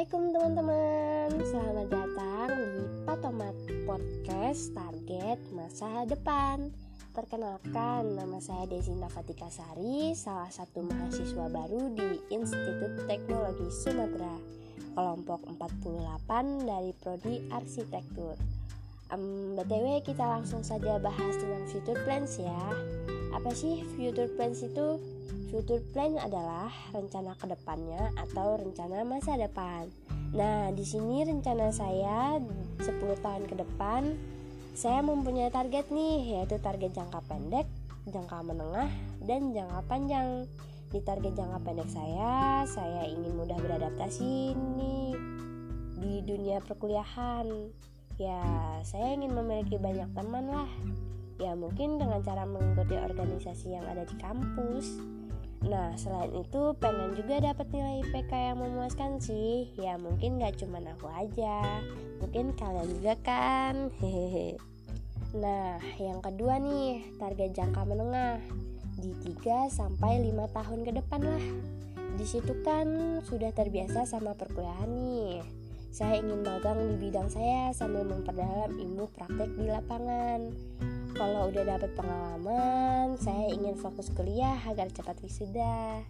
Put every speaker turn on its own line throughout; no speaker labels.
Assalamualaikum teman-teman. Selamat datang di Patomat Podcast Target Masa Depan. Perkenalkan, nama saya Desi Navatika Sari Salah satu mahasiswa baru di Institut Teknologi Sumatera Kelompok 48 dari Prodi Arsitektur. Um, BTW kita langsung saja bahas tentang future plans ya. Apa sih future plans itu? Future plan adalah rencana ke depannya atau rencana masa depan. Nah, di sini rencana saya 10 tahun ke depan saya mempunyai target nih, yaitu target jangka pendek, jangka menengah, dan jangka panjang. Di target jangka pendek saya, saya ingin mudah beradaptasi nih di dunia perkuliahan. Ya, saya ingin memiliki banyak teman lah. Ya, mungkin dengan cara mengikuti organisasi yang ada di kampus. Nah, selain itu pengen juga dapat nilai IPK yang memuaskan sih. Ya, mungkin gak cuma aku aja, Mungkin kalian juga kan? Hehehe. Nah, yang kedua nih, target jangka menengah di 3 sampai 5 tahun ke depan lah. Di situ kan sudah terbiasa sama perkuliahan nih. Saya ingin magang di bidang saya sambil memperdalam ilmu praktek di lapangan. Kalau udah dapat pengalaman, saya ingin fokus kuliah agar cepat wisuda.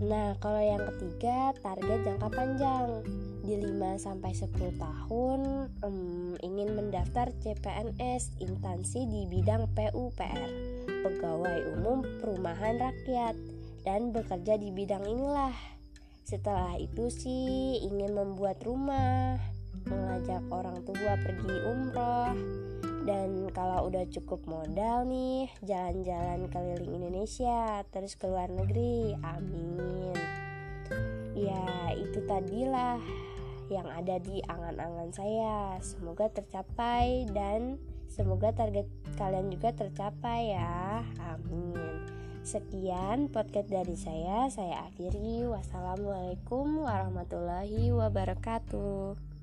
Nah, kalau yang ketiga, target jangka panjang. Di 5 sampai 10 tahun um, ingin mendaftar CPNS instansi di bidang PUPR, Pegawai Umum Perumahan Rakyat dan bekerja di bidang inilah. Setelah itu sih ingin membuat rumah, mengajak orang tua pergi umroh, dan kalau udah cukup modal nih, jalan-jalan keliling Indonesia, terus ke luar negeri. Amin. Ya, itu tadilah yang ada di angan-angan saya. Semoga tercapai dan semoga target kalian juga tercapai ya. Amin. Sekian podcast dari saya. Saya akhiri. Wassalamualaikum warahmatullahi wabarakatuh.